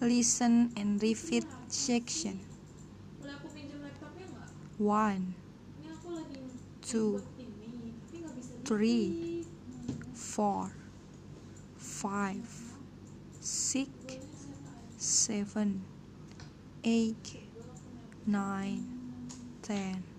Listen and repeat section. One, two, three, four, five, six, seven, eight, nine, ten. 10